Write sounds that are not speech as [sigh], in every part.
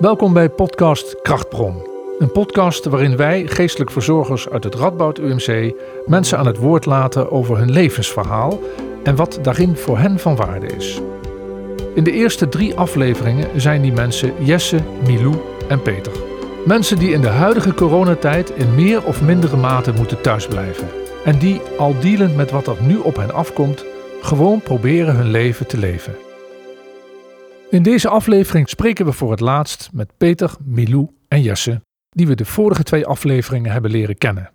Welkom bij podcast Krachtbron. Een podcast waarin wij, geestelijk verzorgers uit het Radboud UMC, mensen aan het woord laten over hun levensverhaal en wat daarin voor hen van waarde is. In de eerste drie afleveringen zijn die mensen Jesse, Milou en Peter. Mensen die in de huidige coronatijd in meer of mindere mate moeten thuisblijven. En die, al dealend met wat er nu op hen afkomt, gewoon proberen hun leven te leven. In deze aflevering spreken we voor het laatst met Peter, Milou en Jesse, die we de vorige twee afleveringen hebben leren kennen.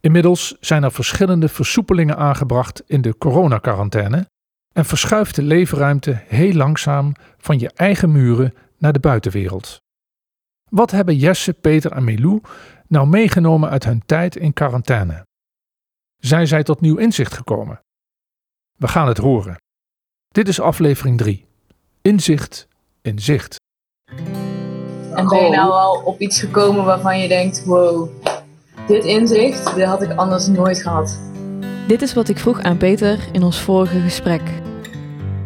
Inmiddels zijn er verschillende versoepelingen aangebracht in de coronacarantaine en verschuift de leefruimte heel langzaam van je eigen muren naar de buitenwereld. Wat hebben Jesse, Peter en Milou nou meegenomen uit hun tijd in quarantaine? Zijn zij tot nieuw inzicht gekomen? We gaan het horen. Dit is aflevering 3. Inzicht in zicht. En ben je nou al op iets gekomen waarvan je denkt: wow, dit inzicht, dit had ik anders nooit gehad. Dit is wat ik vroeg aan Peter in ons vorige gesprek.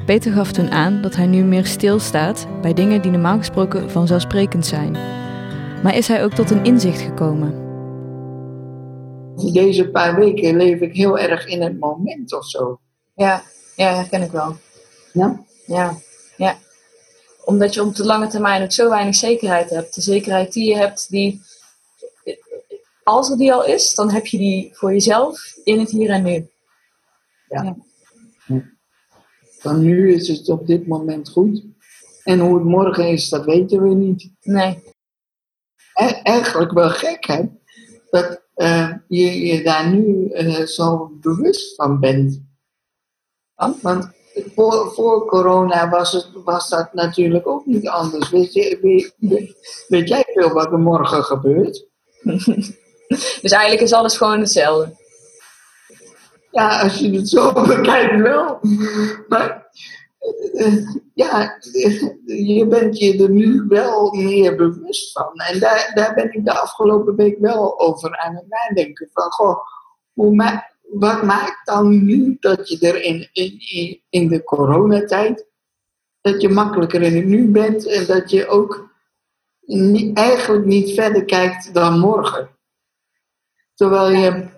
Peter gaf toen aan dat hij nu meer stilstaat bij dingen die normaal gesproken vanzelfsprekend zijn. Maar is hij ook tot een inzicht gekomen? Deze paar weken leef ik heel erg in het moment of zo. Ja, ja, herken ik wel. Ja? Ja, ja. Omdat je op de lange termijn ook zo weinig zekerheid hebt. De zekerheid die je hebt, die, als er die al is, dan heb je die voor jezelf in het hier en nu. Ja. Van nu is het op dit moment goed. En hoe het morgen is, dat weten we niet. Nee. E- eigenlijk wel gek, hè? Dat eh, je je daar nu eh, zo bewust van bent. Want? Voor, voor corona was, het, was dat natuurlijk ook niet anders. Weet, je, weet, jij veel wat er morgen gebeurt? [laughs] Dus eigenlijk is alles gewoon hetzelfde. Ja, als je het zo [laughs] bekijkt wel. Maar eh, ja, je bent je er nu wel meer bewust van. En daar, daar ben ik de afgelopen week wel over aan het nadenken. Van, goh, hoe ma wat maakt dan nu dat je er in, in, in- de coronatijd, dat je makkelijker in het nu bent en dat je ook eigenlijk niet verder kijkt dan morgen. Terwijl je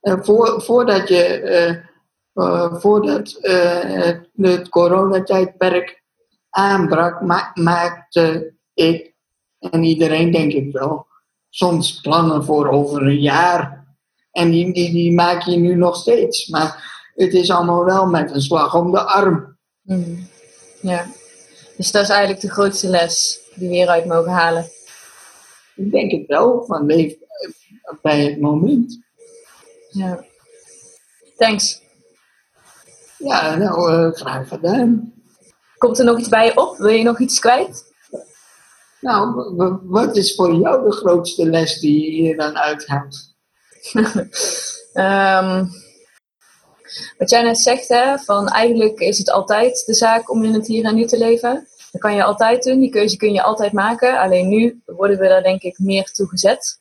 eh, voor, voordat je, eh, eh, voordat het coronatijdperk aanbrak, ma maakte ik en iedereen denk ik wel, soms plannen voor over een jaar. En die, die, die maak je nu nog steeds. Maar het is allemaal wel met een slag om de arm. Mhm. Ja. Dus dat is eigenlijk de grootste les die we hieruit mogen halen. Ik denk het wel, van leef bij het moment. Ja. Thanks. Ja, nou, eh, graag gedaan. Komt er nog iets bij je op? Wil je nog iets kwijt? Nou, wat is voor jou de grootste les die je hier dan uithaalt? [laughs] Ehm, wat jij net zegt, hè, van eigenlijk is het altijd de zaak om in het hier en nu te leven. Dat kan je altijd doen, die keuze kun je altijd maken. Alleen nu worden we daar denk ik meer toe gezet.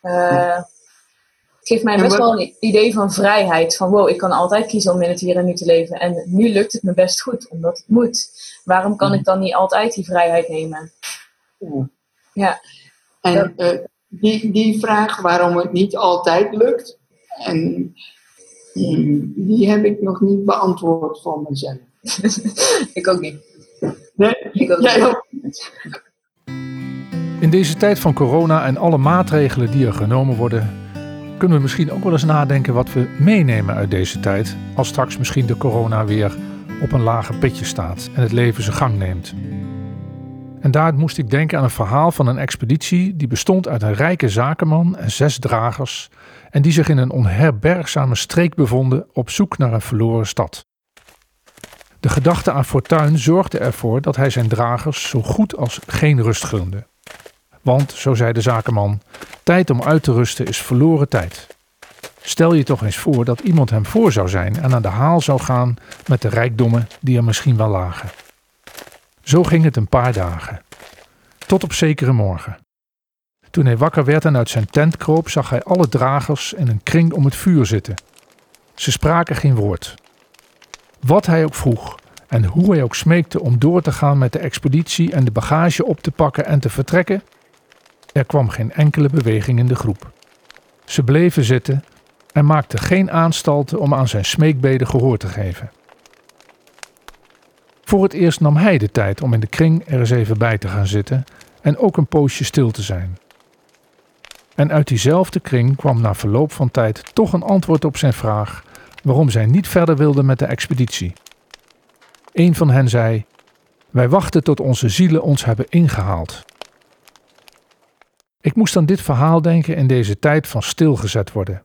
Eh, het geeft mij best wel een idee van vrijheid. Van wow, ik kan altijd kiezen om in het hier en nu te leven. En nu lukt het me best goed, omdat het moet. Waarom kan ik dan niet altijd die vrijheid nemen? Ja. Ja, En eh, die, die vraag waarom het niet altijd lukt, en, mm, die heb ik nog niet beantwoord voor mezelf. [laughs] ik ook niet. Nee, Ik ook jij niet. ook? In deze tijd van corona en alle maatregelen die er genomen worden, kunnen we misschien ook wel eens nadenken wat we meenemen uit deze tijd, als straks misschien de corona weer op een lager pitje staat en het leven zijn gang neemt. En daar moest ik denken aan een verhaal van een expeditie die bestond uit een rijke zakenman en zes dragers en die zich in een onherbergzame streek bevonden op zoek naar een verloren stad. De gedachte aan fortuin zorgde ervoor dat hij zijn dragers zo goed als geen rust gunde. Want, zo zei de zakenman, tijd om uit te rusten is verloren tijd. Stel je toch eens voor dat iemand hem voor zou zijn en aan de haal zou gaan met de rijkdommen die er misschien wel lagen. Zo ging het een paar dagen. Tot op zekere morgen. Toen hij wakker werd en uit zijn tent kroop, zag hij alle dragers in een kring om het vuur zitten. Ze spraken geen woord. Wat hij ook vroeg En hoe hij ook smeekte om door te gaan met de expeditie en de bagage op te pakken en te vertrekken, er kwam geen enkele beweging in de groep. Ze bleven zitten en maakten geen aanstalten om aan zijn smeekbeden gehoor te geven. Voor het eerst nam hij de tijd om in de kring er eens even bij te gaan zitten en ook een poosje stil te zijn. En uit diezelfde kring kwam na verloop van tijd toch een antwoord op zijn vraag waarom zij niet verder wilden met de expeditie. Een van hen zei: Wij wachten tot onze zielen ons hebben ingehaald. Ik moest aan dit verhaal denken in deze tijd van stilgezet worden.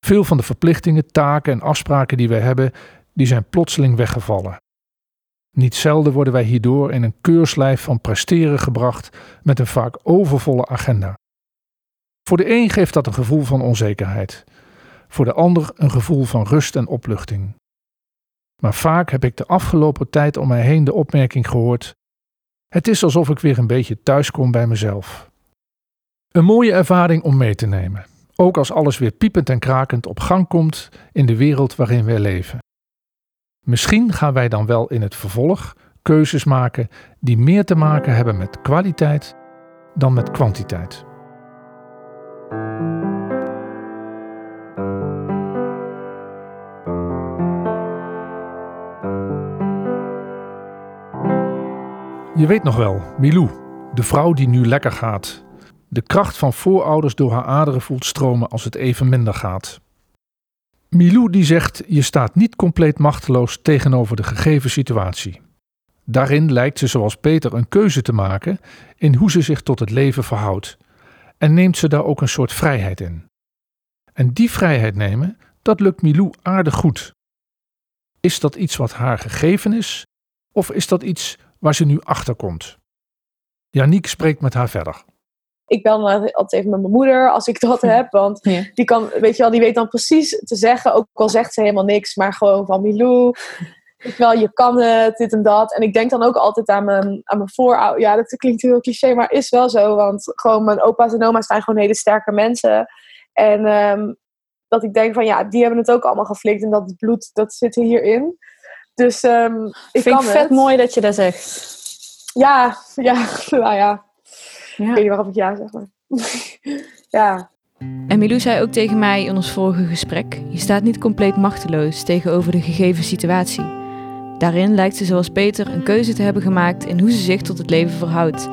Veel van de verplichtingen, taken en afspraken die wij hebben, die zijn plotseling weggevallen. Niet zelden worden wij hierdoor in een keurslijf van presteren gebracht met een vaak overvolle agenda. Voor de een geeft dat een gevoel van onzekerheid, voor de ander een gevoel van rust en opluchting. Maar vaak heb ik de afgelopen tijd om mij heen de opmerking gehoord: Het is alsof ik weer een beetje thuis kom bij mezelf. Een mooie ervaring om mee te nemen, ook als alles weer piepend en krakend op gang komt in de wereld waarin wij leven. Misschien gaan wij dan wel in het vervolg keuzes maken die meer te maken hebben met kwaliteit dan met kwantiteit. Je weet nog wel, Milou, de vrouw die nu lekker gaat. De kracht van voorouders door haar aderen voelt stromen als het even minder gaat. Milou die zegt: Je staat niet compleet machteloos tegenover de gegeven situatie. Daarin lijkt ze zoals Peter een keuze te maken in hoe ze zich tot het leven verhoudt en neemt ze daar ook een soort vrijheid in. En die vrijheid nemen, dat lukt Milou aardig goed. Is dat iets wat haar gegeven is, of is dat iets waar ze nu achter komt? Janiek spreekt met haar verder ik bel altijd even met mijn moeder als ik dat heb. Want die kan, weet je wel, die weet dan precies te zeggen. Ook al zegt ze helemaal niks, maar gewoon van Milou. Ik wel, je kan het, dit en dat. En ik denk dan ook altijd aan mijn, aan mijn voorouders. Ja, dat klinkt heel cliché, maar is wel zo. Want gewoon mijn opa's en oma's zijn gewoon hele sterke mensen. En ehm, dat ik denk van, ja, die hebben het ook allemaal geflikt. En dat bloed, dat zit hierin. Dus um, ik Vind kan ik vet het. mooi dat je dat zegt. Ja, ja, [laughs] nou ja. Ja. Ik weet niet waarom ik ja zeg, maar... [laughs] ja. En Milou zei ook tegen mij in ons vorige gesprek: Je staat niet compleet machteloos tegenover de gegeven situatie. Daarin lijkt ze zoals Peter een keuze te hebben gemaakt in hoe ze zich tot het leven verhoudt.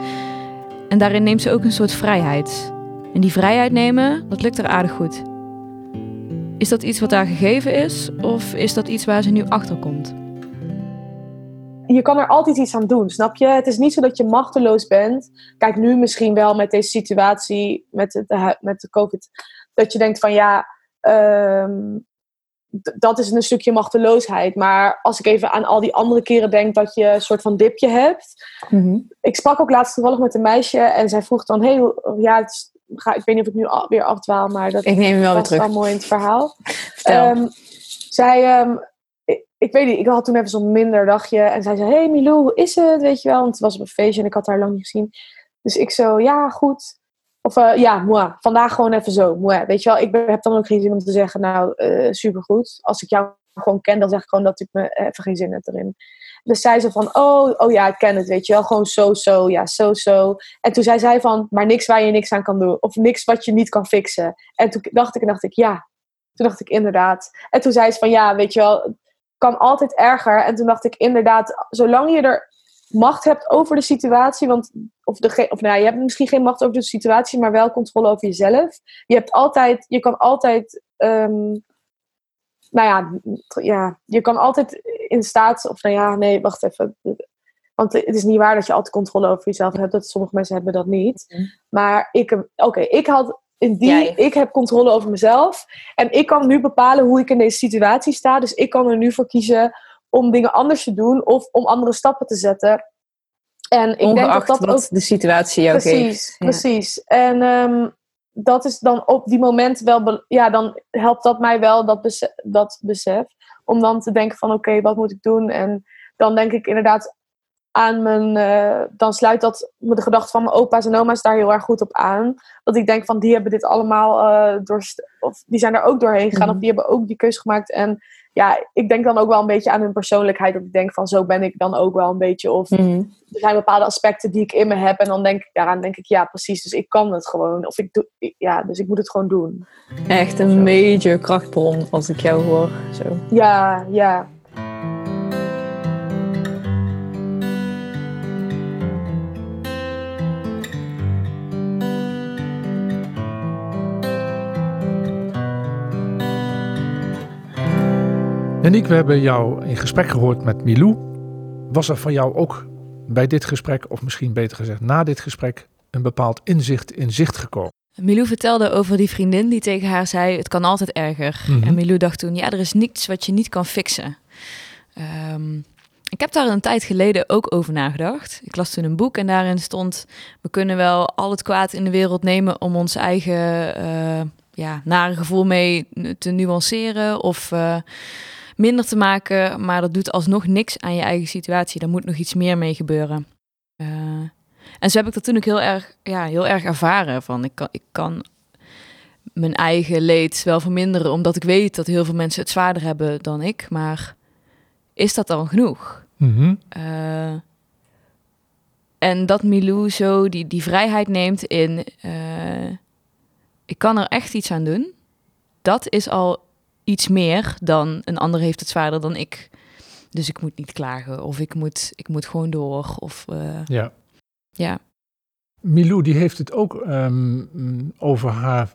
En daarin neemt ze ook een soort vrijheid. En die vrijheid nemen, dat lukt haar aardig goed. Is dat iets wat haar gegeven is, of is dat iets waar ze nu achter komt? Je kan er altijd iets aan doen, snap je? Het is niet zo dat je machteloos bent. Kijk, nu misschien wel met deze situatie, met de, met de COVID, dat je denkt van ja, ehm, dat is een stukje machteloosheid. Maar als ik even aan al die andere keren denk dat je een soort van dipje hebt. Ik sprak ook laatst toevallig met een meisje en zij vroeg dan, hey, ja, het ga, ik weet niet of ik nu al- weer afdwaal, maar dat Ik neem hem wel weer wel terug. mooi in het verhaal. Ehm, zij, ehm, ik, weet niet, ik had toen even zo'n minder dagje. En zij zei, hey Milou, hoe is het? Weet je wel, want het was op een feestje en ik had haar lang niet gezien. Dus ik zo, ja, goed. Of eh, ja, moi, vandaag gewoon even zo. Moi. Weet je wel, ik heb dan ook geen zin om te zeggen, nou, eh supergoed. Als ik jou gewoon ken, dan zeg ik gewoon dat ik me even geen zin heb erin. Dus zei ze van, oh, oh ja, ik ken het, weet je wel. Gewoon zo, zo, ja, zo, zo. En toen zei zij van, maar niks waar je niks aan kan doen. Of niks wat je niet kan fixen. En toen dacht ik, en dacht ik, ja. Toen dacht ik, inderdaad. En toen zei ze van, ja, weet je wel, kan altijd erger. En toen dacht ik, inderdaad, zolang je er macht hebt over de situatie, want, of, de, of nou ja, je hebt misschien geen macht over de situatie, maar wel controle over jezelf. Je hebt altijd, je kan altijd, ehm, nou ja, ja, je kan altijd in staat, of nou ja, nee, wacht even. Want het is niet waar dat je altijd controle over jezelf hebt. Dat sommige mensen hebben dat niet. Mhm. Maar ik, oké, ik had in die, ik heb controle over mezelf. En ik kan nu bepalen hoe ik in deze situatie sta. Dus ik kan er nu voor kiezen om dingen anders te doen of om andere stappen te zetten. En ik denk dat dat wat ook de situatie jou precies, geeft. Ja. precies. En ehm, dat is dan op die moment wel, be- ja, dan helpt dat mij wel dat, bese- dat besef. Om dan te denken van oké, wat moet ik doen? En dan denk ik inderdaad aan mijn, eh, dan sluit dat met de gedachte van mijn opa's en oma's daar heel erg goed op aan. Dat ik denk van die hebben dit allemaal eh door, of die zijn er ook doorheen gegaan Mhm. of die hebben ook die keuze gemaakt. En ja, ik denk dan ook wel een beetje aan hun persoonlijkheid. Dat ik denk van zo ben ik dan ook wel een beetje. Of Mhm. er zijn bepaalde aspecten die ik in me heb. En dan denk ik daaraan, denk ik, ja, precies. Dus ik kan het gewoon. Of ik doe, ja, dus ik moet het gewoon doen. Echt een major krachtbron als ik jou hoor. Zo. Ja, ja. Yannick, we hebben jou in gesprek gehoord met Milou. Was er van jou ook bij dit gesprek, of misschien beter gezegd na dit gesprek, een bepaald inzicht in zicht gekomen? Milou vertelde over die vriendin die tegen haar zei: Het kan altijd erger. Mhm. En Milou dacht toen: Ja, er is niets wat je niet kan fixen. Ehm, ik heb daar een tijd geleden ook over nagedacht. Ik las toen een boek en daarin stond: We kunnen wel al het kwaad in de wereld nemen om ons eigen eh, ja, nare gevoel mee te nuanceren of eh, minder te maken. Maar dat doet alsnog niks aan je eigen situatie. Daar moet nog iets meer mee gebeuren. Eh, en zo heb ik dat toen ook heel erg, ja, heel erg ervaren. Van ik kan, ik kan mijn eigen leed wel verminderen, omdat ik weet dat heel veel mensen het zwaarder hebben dan ik. Maar is dat dan genoeg? Mhm. Eh, en dat Milou zo die, die vrijheid neemt in... eh, ik kan er echt iets aan doen. Dat is al iets meer dan een ander heeft het zwaarder dan ik. Dus ik moet niet klagen of ik moet, ik moet gewoon door. Of eh, Ja. ja. Milou die heeft het ook ehm, over haar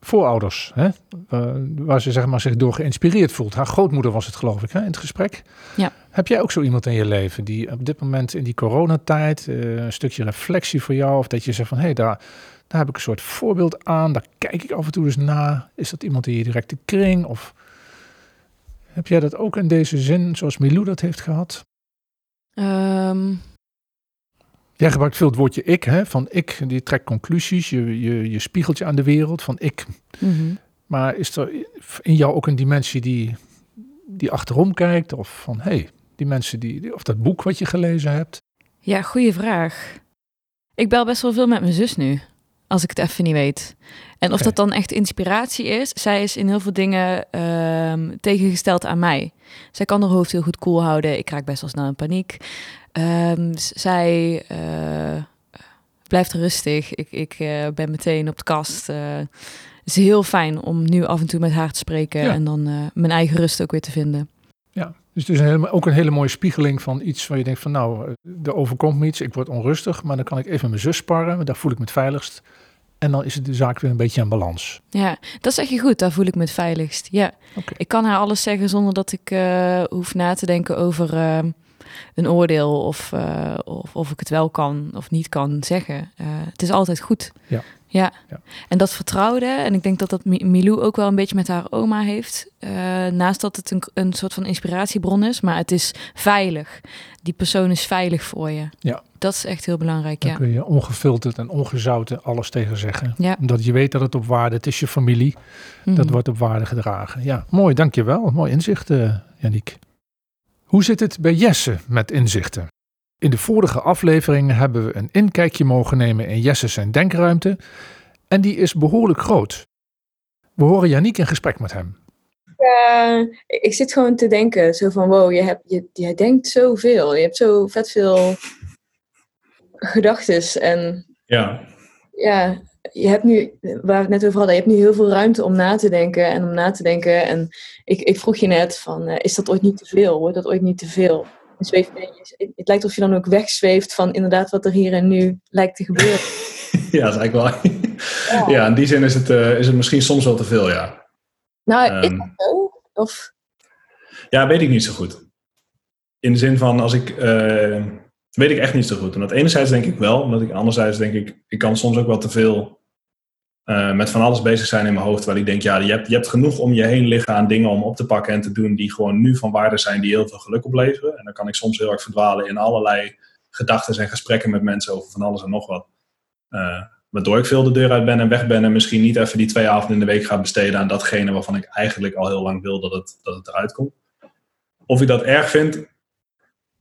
voorouders, hè? Eh, waar ze zeg maar, zich door geïnspireerd voelt. Haar grootmoeder was het geloof ik hè, in het gesprek. Ja. Heb jij ook zo iemand in je leven die op dit moment in die coronatijd eh, een stukje reflectie voor jou of dat je zegt van hé hey, daar, daar heb ik een soort voorbeeld aan, daar kijk ik af en toe eens na. Is dat iemand in je directe kring of heb jij dat ook in deze zin zoals Milou dat heeft gehad? Ehm, Jij gebruikt veel het woordje ik, hè? van ik, die trekt conclusies, je, je, je spiegelt je aan de wereld van ik. mhm. Maar is er in jou ook een dimensie die, die achterom kijkt? Of van, hé, hey, die mensen die- of dat boek wat je gelezen hebt? Ja, goede vraag. Ik bel best wel veel met mijn zus nu, als ik het even niet weet. En of dat dan echt inspiratie is, zij is in heel veel dingen ehm, tegengesteld aan mij. Zij kan haar hoofd heel goed koel houden. Ik raak best wel snel in paniek. Ehm, zij eh, blijft rustig. Ik, ik eh, ben meteen op de kast. Eh, het is heel fijn om nu af en toe met haar te spreken Ja. en dan eh, mijn eigen rust ook weer te vinden. Dus het is een hele, ook een hele mooie spiegeling van iets waar je denkt van, nou, eh, er overkomt me iets, ik word onrustig, maar dan kan ik even met mijn zus sparren, daar voel ik me het veiligst. En dan is het de zaak weer een beetje aan balans. Ja, dat zeg je goed. Daar voel ik me het veiligst. Ja, ik kan haar alles zeggen zonder dat ik eh, hoef na te denken over eh, een oordeel of, eh, of of ik het wel kan of niet kan zeggen. Eh, het is altijd goed. Ja. Ja. Ja. En dat vertrouwde, en ik denk dat dat Mi- Milou ook wel een beetje met haar oma heeft. eh, naast dat het een, een soort van inspiratiebron is, maar het is veilig. Die persoon is veilig voor je. Ja. Dat is echt heel belangrijk, Dan ja. kun je ongefilterd en ongezouten alles tegen zeggen. Ja. Omdat je weet dat het op waarde, het is je familie, dat Mhm. wordt op waarde gedragen. Ja, mooi, dankjewel. Mooi inzicht, Yannick. Hoe zit het bij Jesse met inzichten? In de vorige afleveringen hebben we een inkijkje mogen nemen in Jesse zijn denkruimte. En die is behoorlijk groot. We horen Yannick in gesprek met hem. Ik zit gewoon te denken, zo van wow, je, hebt, je, je denkt zoveel. Je hebt zo vet veel gedachtes. En Ja, ja, je hebt nu, waar we het net over hadden, je hebt nu heel veel ruimte om na te denken en om na te denken. En ik, ik vroeg je net van, eh, is dat ooit niet te veel? Wordt dat ooit niet te veel? En zweef, het, het lijkt alsof je dan ook wegzweeft van inderdaad wat er hier en nu lijkt te gebeuren. [laughs] ja, dat is eigenlijk wel. ja, in die zin is het, eh, is het misschien soms wel te veel, ja. Nou, is Ehm. dat zo? Of, Ja, weet ik niet zo goed. In de zin van, als ik... eh, weet ik echt niet zo goed. En dat enerzijds denk ik wel, ik anderzijds denk ik... Ik kan soms ook wel te veel eh, met van alles bezig zijn in mijn hoofd. Terwijl ik denk, ja, je hebt, je hebt genoeg om je heen liggen aan dingen om op te pakken en te doen... die gewoon nu van waarde zijn, die heel veel geluk opleveren. En dan kan ik soms heel erg verdwalen in allerlei gedachten en gesprekken met mensen over van alles en nog wat. Eh, waardoor ik veel de deur uit ben en weg ben en misschien niet even die twee avonden in de week ga besteden aan datgene waarvan ik eigenlijk al heel lang wil dat het, dat het eruit komt. Of ik dat erg vind,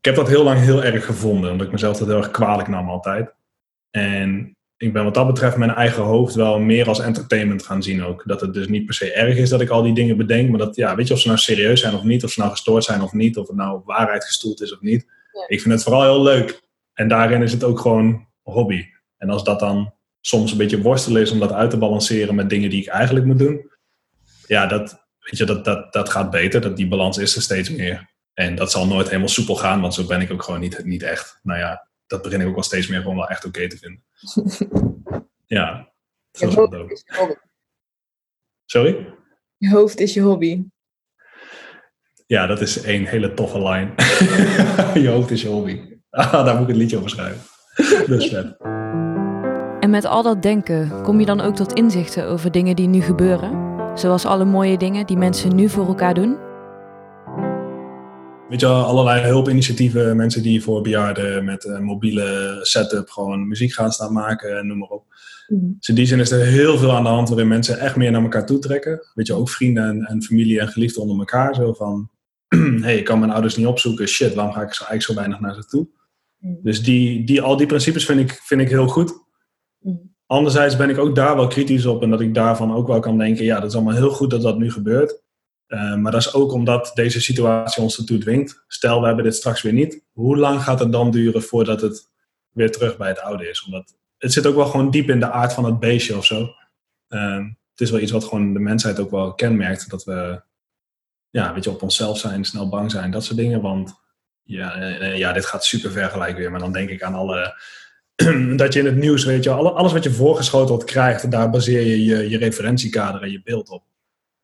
ik heb dat heel lang heel erg gevonden, omdat ik mezelf dat heel erg kwalijk nam altijd. En ik ben wat dat betreft mijn eigen hoofd wel meer als entertainment gaan zien ook. Dat het dus niet per se erg is dat ik al die dingen bedenk, maar dat, ja, weet je, of ze nou serieus zijn of niet, of ze nou gestoord zijn of niet, of het nou op waarheid gestoeld is of niet. Ja. Ik vind het vooral heel leuk. En daarin is het ook gewoon hobby. En als dat dan soms een beetje worstelen is om dat uit te balanceren met dingen die ik eigenlijk moet doen, ja, dat, weet je, dat, dat, dat gaat beter. Dat, die balans is er steeds meer. En dat zal nooit helemaal soepel gaan, want zo ben ik ook gewoon niet, niet echt. Nou ja, dat begin ik ook wel steeds meer gewoon wel echt oké te vinden. [laughs] ja, dat Je is wel hoofd dope. is je hobby. Sorry? Je hoofd is je hobby. Ja, dat is één hele toffe line. [laughs] je hoofd is je hobby. [laughs] Ah, daar moet ik een liedje over schrijven. Dat is vet. En met al dat denken, kom je dan ook tot inzichten over dingen die nu gebeuren? Zoals alle mooie dingen die mensen nu voor elkaar doen? Weet je wel, allerlei hulpinitiatieven, mensen die voor bejaarden met een mobiele setup gewoon muziek gaan staan maken, noem maar op. Dus in die zin is er heel veel aan de hand waarin mensen echt meer naar elkaar toe trekken. Weet je, ook vrienden en, en familie en geliefden onder elkaar. Zo van, [clears throat] hey, ik kan mijn ouders niet opzoeken. Shit, waarom ga ik zo, eigenlijk zo weinig naar ze toe? Mm. Dus die, die, al die principes vind ik, vind ik heel goed. Mm. Anderzijds ben ik ook daar wel kritisch op. En dat ik daarvan ook wel kan denken, ja, dat is allemaal heel goed dat dat nu gebeurt. Eh, maar dat is ook omdat deze situatie ons ertoe dwingt. Stel, we hebben dit straks weer niet. Hoe lang gaat het dan duren voordat het weer terug bij het oude is? Omdat het zit ook wel gewoon diep in de aard van het beestje of zo. Eh, het is wel iets wat gewoon de mensheid ook wel kenmerkt. Dat we ja, weet je, op onszelf zijn, snel bang zijn, dat soort dingen. Want ja, eh, ja dit gaat super ver gelijk weer. Maar dan denk ik aan alle... [clears throat] dat je in het nieuws, weet je, alle- alles wat je voorgeschoteld krijgt, daar baseer je je, je referentiekader en je beeld op.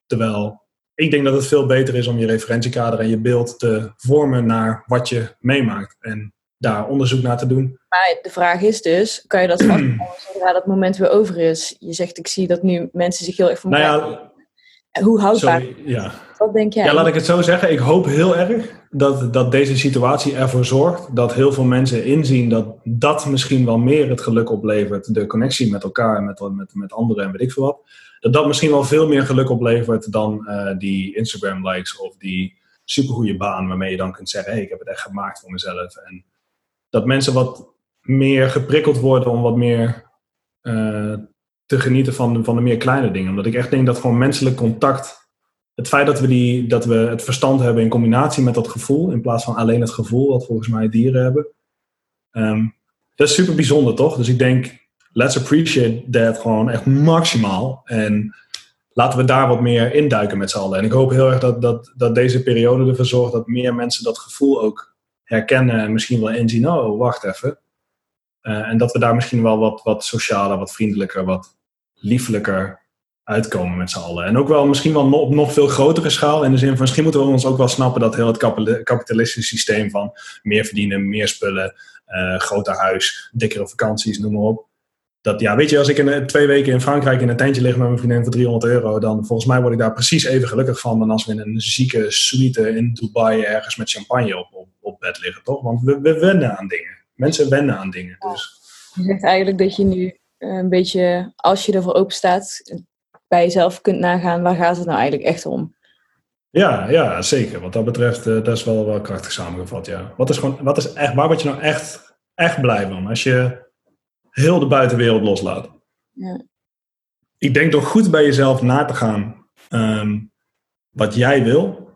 Terwijl ik denk dat het veel beter is om je referentiekader en je beeld te vormen naar wat je meemaakt. En daar onderzoek naar te doen. Maar de vraag is dus, kan je dat [clears throat] vasthouden zodra dat moment weer over is? Je zegt, ik zie dat nu mensen zich heel erg van Nou ja, Hoe houdbaar? sorry, ja. Wat denk jij? Ja, laat ik het zo zeggen. Ik hoop heel erg dat, dat deze situatie ervoor zorgt dat heel veel mensen inzien dat dat misschien wel meer het geluk oplevert. De connectie met elkaar, met, met, met anderen en weet ik veel wat. Dat dat misschien wel veel meer geluk oplevert dan eh, die Instagram likes of die supergoeie baan waarmee je dan kunt zeggen, hey, ik heb het echt gemaakt voor mezelf. En dat mensen wat meer geprikkeld worden om wat meer eh, te genieten van, van de meer kleine dingen. Omdat ik echt denk dat gewoon menselijk contact het feit dat we, die, dat we het verstand hebben in combinatie met dat gevoel, in plaats van alleen het gevoel, wat volgens mij dieren hebben, ehm, dat is super bijzonder, toch? Dus ik denk, let's appreciate that gewoon echt maximaal. En laten we daar wat meer induiken met z'n allen. En ik hoop heel erg dat, dat, dat deze periode ervoor zorgt dat meer mensen dat gevoel ook herkennen en misschien wel inzien, oh, wacht even. Eh, en dat we daar misschien wel wat, wat socialer, wat vriendelijker, wat liefelijker uitkomen met z'n allen. En ook wel misschien wel op nog veel grotere schaal. In de zin van misschien moeten we ons ook wel snappen dat heel het kapitali- kapitalistische systeem van meer verdienen, meer spullen, eh, groter huis, dikkere vakanties, noem maar op. Dat ja, weet je, als ik in, eh, twee weken in Frankrijk in een tentje lig met mijn vriendin voor 300 euro, dan volgens mij word ik daar precies even gelukkig van dan als we in een zieke suite in Dubai ergens met champagne op, op, op bed liggen, toch? Want we, we wennen aan dingen. Mensen wennen aan dingen. Dus Je zegt eigenlijk dat je nu een beetje, als je ervoor open staat, bij jezelf kunt nagaan, waar gaat het nou eigenlijk echt om? Ja, ja, zeker. Wat dat betreft, eh, dat is wel, wel krachtig samengevat, ja. Wat is gewoon, wat is echt, waar word je nou echt, echt blij van als je heel de buitenwereld loslaat? Ja. Ik denk door goed bij jezelf na te gaan ehm, wat jij wil.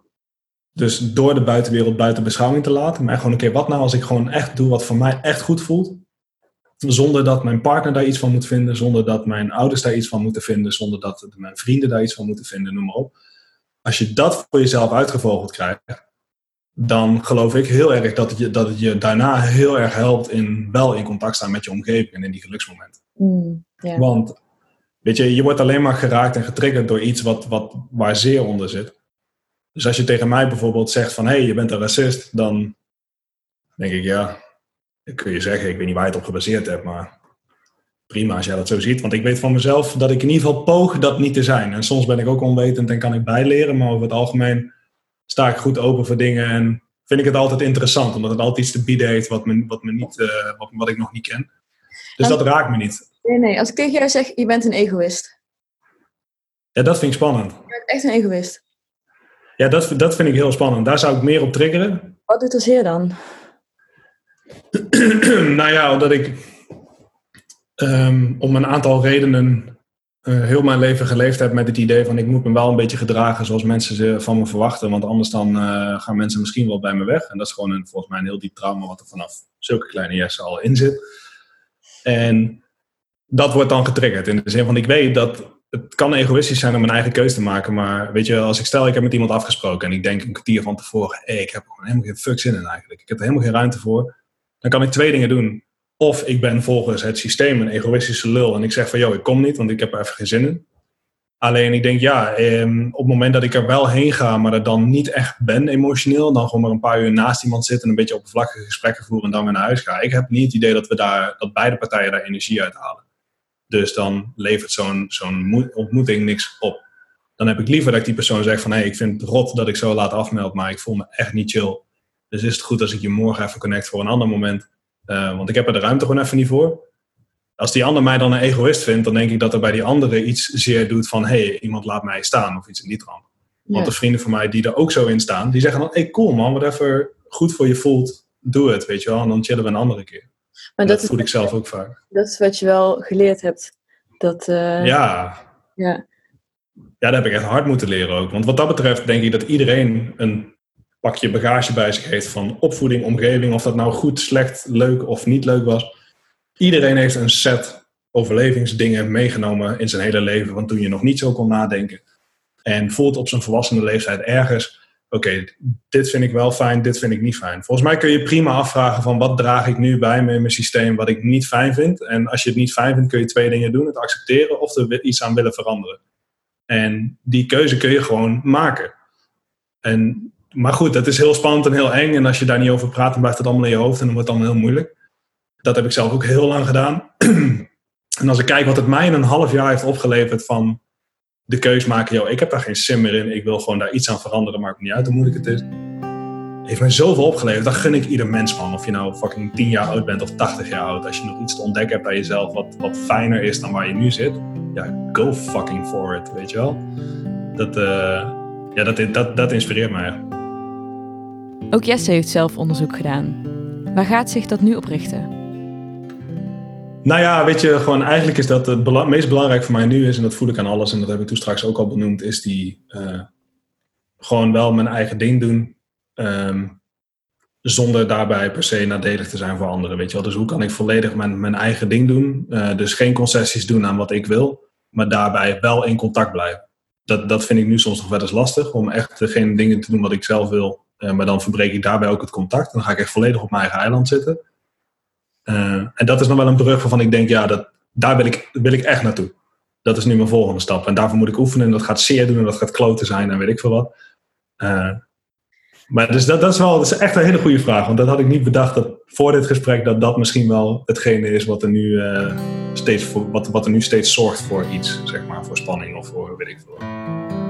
Dus door de buitenwereld buiten beschouwing te laten. Maar gewoon, oké, wat nou als ik gewoon echt doe wat voor mij echt goed voelt? Zonder dat mijn partner daar iets van moet vinden. Zonder dat mijn ouders daar iets van moeten vinden. Zonder dat mijn vrienden daar iets van moeten vinden, noem maar op als je dat voor jezelf uitgevogeld krijgt, dan geloof ik heel erg dat het je, dat het je daarna heel erg helpt in wel in contact staan met je omgeving en in die geluksmomenten. Mm. Want weet je, je wordt alleen maar geraakt en getriggerd door iets wat, wat, waar zeer onder zit. Dus als je tegen mij bijvoorbeeld zegt van hé, hey, je bent een racist, dan denk ik ja, kun je zeggen, ik weet niet waar je het op gebaseerd hebt, maar prima als jij dat zo ziet. Want ik weet van mezelf dat ik in ieder geval poog dat niet te zijn. En soms ben ik ook onwetend en kan ik bijleren, maar over het algemeen sta ik goed open voor dingen en vind ik het altijd interessant, omdat het altijd iets te bieden heeft wat, me, wat, me niet, eh, wat, wat ik nog niet ken. Dus dat raakt me niet. Nee, nee, als ik tegen jou zeg, je bent een egoïst. Ja, dat vind ik spannend. Je bent echt een egoïst. Ja, dat, dat vind ik heel spannend. Daar zou ik meer op triggeren. Wat doet er zeer dan? [clears throat] nou ja, omdat ik. ehm, om een aantal redenen eh, heel mijn leven geleefd heb met het idee van ik moet me wel een beetje gedragen zoals mensen ze van me verwachten. Want anders dan eh, gaan mensen misschien wel bij me weg. En dat is gewoon een, volgens mij een heel diep trauma wat er vanaf zulke kleine jessen al in zit. En dat wordt dan getriggerd in de zin van ik weet dat het kan egoïstisch zijn om mijn eigen keuze te maken. Maar weet je, als ik stel ik heb met iemand afgesproken en ik denk een kwartier van tevoren, hey, ik heb er helemaal geen fuck zin in eigenlijk. Ik heb er helemaal geen ruimte voor. Dan kan ik twee dingen doen. Of ik ben volgens het systeem een egoïstische lul en ik zeg van, joh, ik kom niet, want ik heb er even geen zin in. Alleen ik denk, ja, ehm, op het moment dat ik er wel heen ga, maar er dan niet echt ben emotioneel, dan gewoon maar een paar uur naast iemand zitten en een beetje oppervlakkige gesprekken voeren en dan weer naar huis gaan. Ik heb niet het idee dat, we daar, dat beide partijen daar energie uit halen. Dus dan levert zo'n zo'n ontmoeting niks op. Dan heb ik liever dat ik die persoon zeg van, hé, hey, ik vind het rot dat ik zo laat afmeld, maar ik voel me echt niet chill. Dus is het goed als ik je morgen even connect voor een ander moment. Uh, want ik heb er de ruimte gewoon even niet voor. Als die ander mij dan een egoïst vindt, dan denk ik dat er bij die andere iets zeer doet van hé, hey, iemand laat mij staan of iets in die trant. Want de vrienden van mij die er ook zo in staan, die zeggen dan hé hey, cool man, wat even goed voor je voelt, doe het, weet je wel. En dan chillen we een andere keer. Maar dat, dat voel ik zelf ook vaak. Dat is wat je wel geleerd hebt. Dat, uh, ja. ja. Ja, dat heb ik echt hard moeten leren ook. Want wat dat betreft denk ik dat iedereen een pakje bagage bij zich heeft van opvoeding, omgeving, of dat nou goed, slecht, leuk of niet leuk was. Iedereen heeft een set overlevingsdingen meegenomen in zijn hele leven, van toen je nog niet zo kon nadenken. En voelt op zijn volwassene leeftijd ergens, oké, dit vind ik wel fijn, dit vind ik niet fijn. Volgens mij kun je prima afvragen van wat draag ik nu bij me in mijn systeem wat ik niet fijn vind. En als je het niet fijn vindt, kun je twee dingen doen. Het accepteren of er iets aan willen veranderen. En die keuze kun je gewoon maken. En maar goed, dat is heel spannend en heel eng. En als je daar niet over praat, dan blijft het allemaal in je hoofd en dan wordt het allemaal heel moeilijk. Dat heb ik zelf ook heel lang gedaan. [clears throat] en als ik kijk wat het mij in een half jaar heeft opgeleverd van de keus maken, joh, ik heb daar geen sim meer in, ik wil gewoon daar iets aan veranderen, maakt me niet uit hoe moeilijk het is. Heeft mij zoveel opgeleverd. Dat gun ik ieder mens, man. Of je nou fucking 10 jaar oud bent of 80 jaar oud. Als je nog iets te ontdekken hebt bij jezelf wat, wat fijner is dan waar je nu zit. Ja, go fucking for it, weet je wel. Dat, uh, ja, dat, dat, dat inspireert mij. Ook Jesse heeft zelf onderzoek gedaan. Waar gaat zich dat nu op richten? Nou ja, weet je, gewoon eigenlijk is dat het meest belangrijk voor mij nu is, en dat voel ik aan alles, en dat heb ik toen straks ook al benoemd, is die uh, gewoon wel mijn eigen ding doen, um, zonder daarbij per se nadelig te zijn voor anderen, weet je wel. Dus hoe kan ik volledig mijn, mijn eigen ding doen, uh, dus geen concessies doen aan wat ik wil, maar daarbij wel in contact blijven. Dat, dat vind ik nu soms nog wel eens lastig, om echt geen dingen te doen wat ik zelf wil, maar dan verbreek ik daarbij ook het contact. Dan ga ik echt volledig op mijn eigen eiland zitten. Uh, en dat is nog wel een brug waarvan ik denk, ja, dat, daar wil ik, wil ik echt naartoe. Dat is nu mijn volgende stap. En daarvoor moet ik oefenen. En dat gaat zeer doen en dat gaat kloten zijn en weet ik veel wat. Uh, maar dus dat, dat, is wel, echt een hele goede vraag. Want dat had ik niet bedacht dat voor dit gesprek dat dat misschien wel hetgene is wat er nu, steeds, wat, wat er nu steeds zorgt voor iets. Zeg maar, voor spanning of voor weet ik veel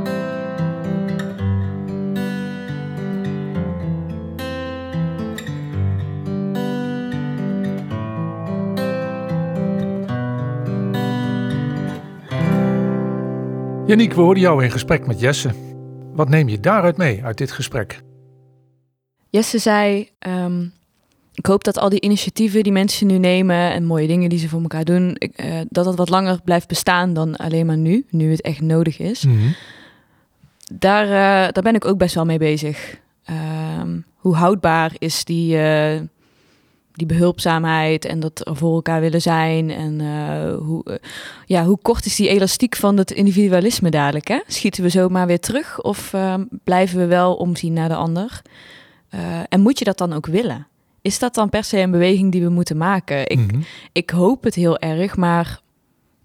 Janiek, we hoorden jou in gesprek met Jesse. Wat neem je daaruit mee, uit dit gesprek? Jesse zei, um, ik hoop dat al die initiatieven die mensen nu nemen en mooie dingen die ze voor elkaar doen, uh, dat dat wat langer blijft bestaan dan alleen maar nu, nu het echt nodig is. Mm -hmm. daar, uh, daar ben ik ook best wel mee bezig. Um, hoe houdbaar is die, uh, die behulpzaamheid en dat er voor elkaar willen zijn. En uh, hoe, uh, ja, hoe kort is die elastiek van het individualisme dadelijk? Hè? Schieten we zomaar weer terug of uh, blijven we wel omzien naar de ander? en moet je dat dan ook willen? Is dat dan per se een beweging die we moeten maken? Ik, mm -hmm. ik hoop het heel erg, maar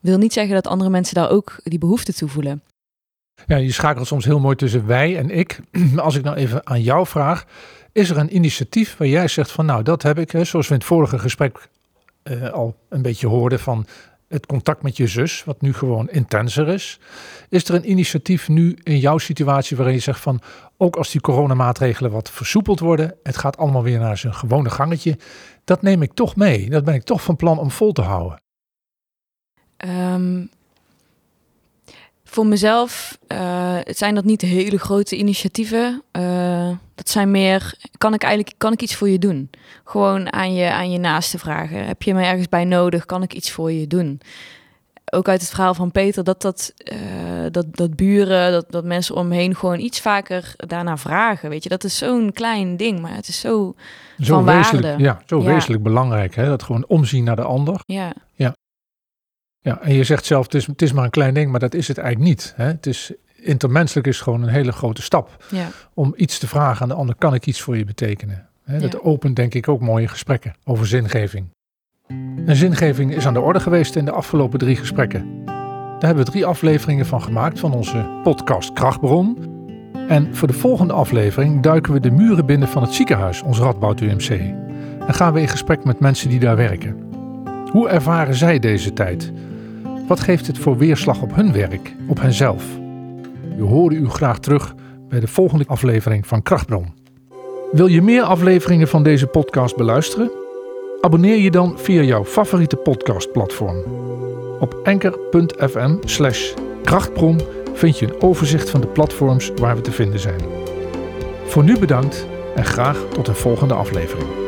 wil niet zeggen dat andere mensen daar ook die behoefte toe voelen. Ja, je schakelt soms heel mooi tussen wij en ik. [clears throat] Als ik nou even aan jou vraag, is er een initiatief waar jij zegt van nou dat heb ik, hè, zoals we in het vorige gesprek uh, al een beetje hoorden van het contact met je zus, wat nu gewoon intenser is. Is er een initiatief nu in jouw situatie waarin je zegt van ook als die coronamaatregelen wat versoepeld worden, het gaat allemaal weer naar zijn gewone gangetje, dat neem ik toch mee. Dat ben ik toch van plan om vol te houden. Um, voor mezelf uh, het zijn dat niet hele grote initiatieven. Uh, dat zijn meer, kan ik eigenlijk kan ik iets voor je doen? Gewoon aan je, aan je naaste vragen. Heb je me ergens bij nodig? Kan ik iets voor je doen? Ook uit het verhaal van Peter, dat, dat, uh, dat, dat buren, dat, dat mensen omheen gewoon iets vaker daarna vragen. Weet je, dat is zo'n klein ding, maar het is zo, zo van wezenlijk, waarde. Ja, zo wezenlijk belangrijk. Hè? Dat gewoon omzien naar de ander. Ja. ja. Ja, en je zegt zelf, het is, het is maar een klein ding, maar dat is het eigenlijk niet. Hè? Het is, intermenselijk is gewoon een hele grote stap. Ja. Om iets te vragen aan de ander, kan ik iets voor je betekenen? Hè? Dat Ja. opent denk ik ook mooie gesprekken over zingeving. En zingeving is aan de orde geweest in de afgelopen drie gesprekken. Daar hebben we drie afleveringen van gemaakt van onze podcast Krachtbron. En voor de volgende aflevering duiken we de muren binnen van het ziekenhuis, ons Radboud UMC. En gaan we in gesprek met mensen die daar werken. Hoe ervaren zij deze tijd? Wat geeft het voor weerslag op hun werk, op henzelf? We horen u graag terug bij de volgende aflevering van Krachtbron. Wil je meer afleveringen van deze podcast beluisteren? Abonneer je dan via jouw favoriete podcastplatform. Op enker.fm krachtbron vind je een overzicht van de platforms waar we te vinden zijn. Voor nu bedankt en graag tot een volgende aflevering.